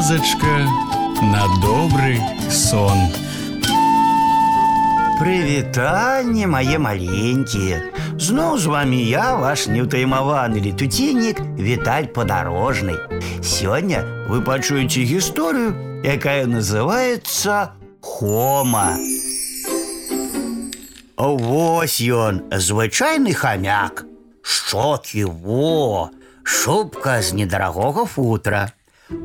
казачка на добрый сон. Прывітанне мае маленькія. Зноў з вами я, ваш неўтаймаваны летуціннік Віталь падарожны. Сёння вы пачуеце гісторыю, якая называецца Хома. Вось ён, звычайны хамяк. Шчокі во, шубка з недарагога футра.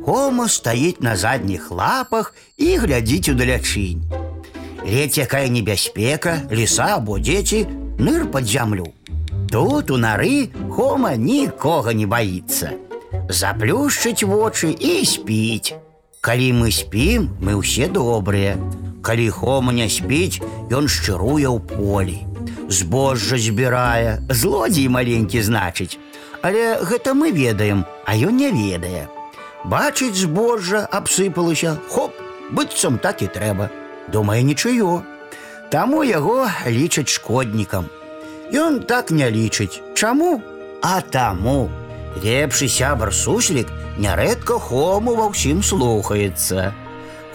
Хома стаіць на задніх лапах і глядзіць удалячынь. Ледь якая небяспека, ліса або дзеці, ныр пад зямлю. Тут у нары Хома нікога не баіцца. Заплюшчыць вочы і спіць. Калі мы спім, мы ўсе добрыя. Калі Хома не спіць, ён шчыруе ў полі. Збожжа збірае, злодзей маленькі значыць. Але гэта мы ведаем, а ён не ведае. Бачыць збожжа абсыпалася, хоп, быццам так і трэба. Думае нічыё. Таму яго лічаць шкоднікам. Ён так не лічыць. Чаму? А таму. Лепшы сябар суслік нярэдка хому ва ўсім слухаецца.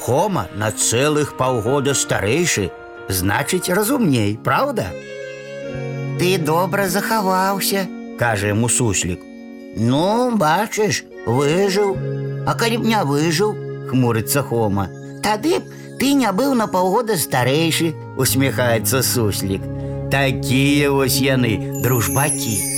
Хома на цэлых паўгода старэйшы, значыць разумней, праўда? Ты добра захаваўся, кажа яму суслік. Ну, бачыш, выжыў, А калі б не выжыў, хмурыцца Хома. Тады б ты не быў на паўгода старэйшы, усміхаецца суслік. Такія вось яны, дружбакі.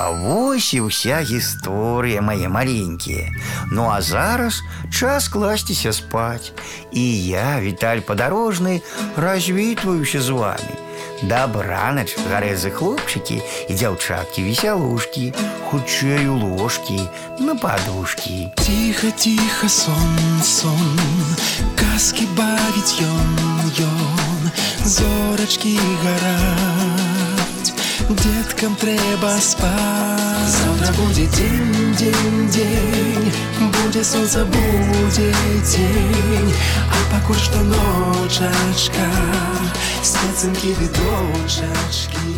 А вось і ўся гісторыя мае маленькія. Ну а зараз час класціся спаць. І я, Віталь падарожны, развітваюся з вами. Дабранач, гарэзы хлопчыкі і дзяўчаткі весялушкі, хутчэй у ложкі, на падушкі. Тихо, тихо, сон, сон, казки бавіць ён, ён, зорачкі гараць, деткам трэба спаць. Завтра будзе дзень, дзень, дзень, будзе сонца, будзе дзень, а пакуль што ночачка, спецынкі відочачкі.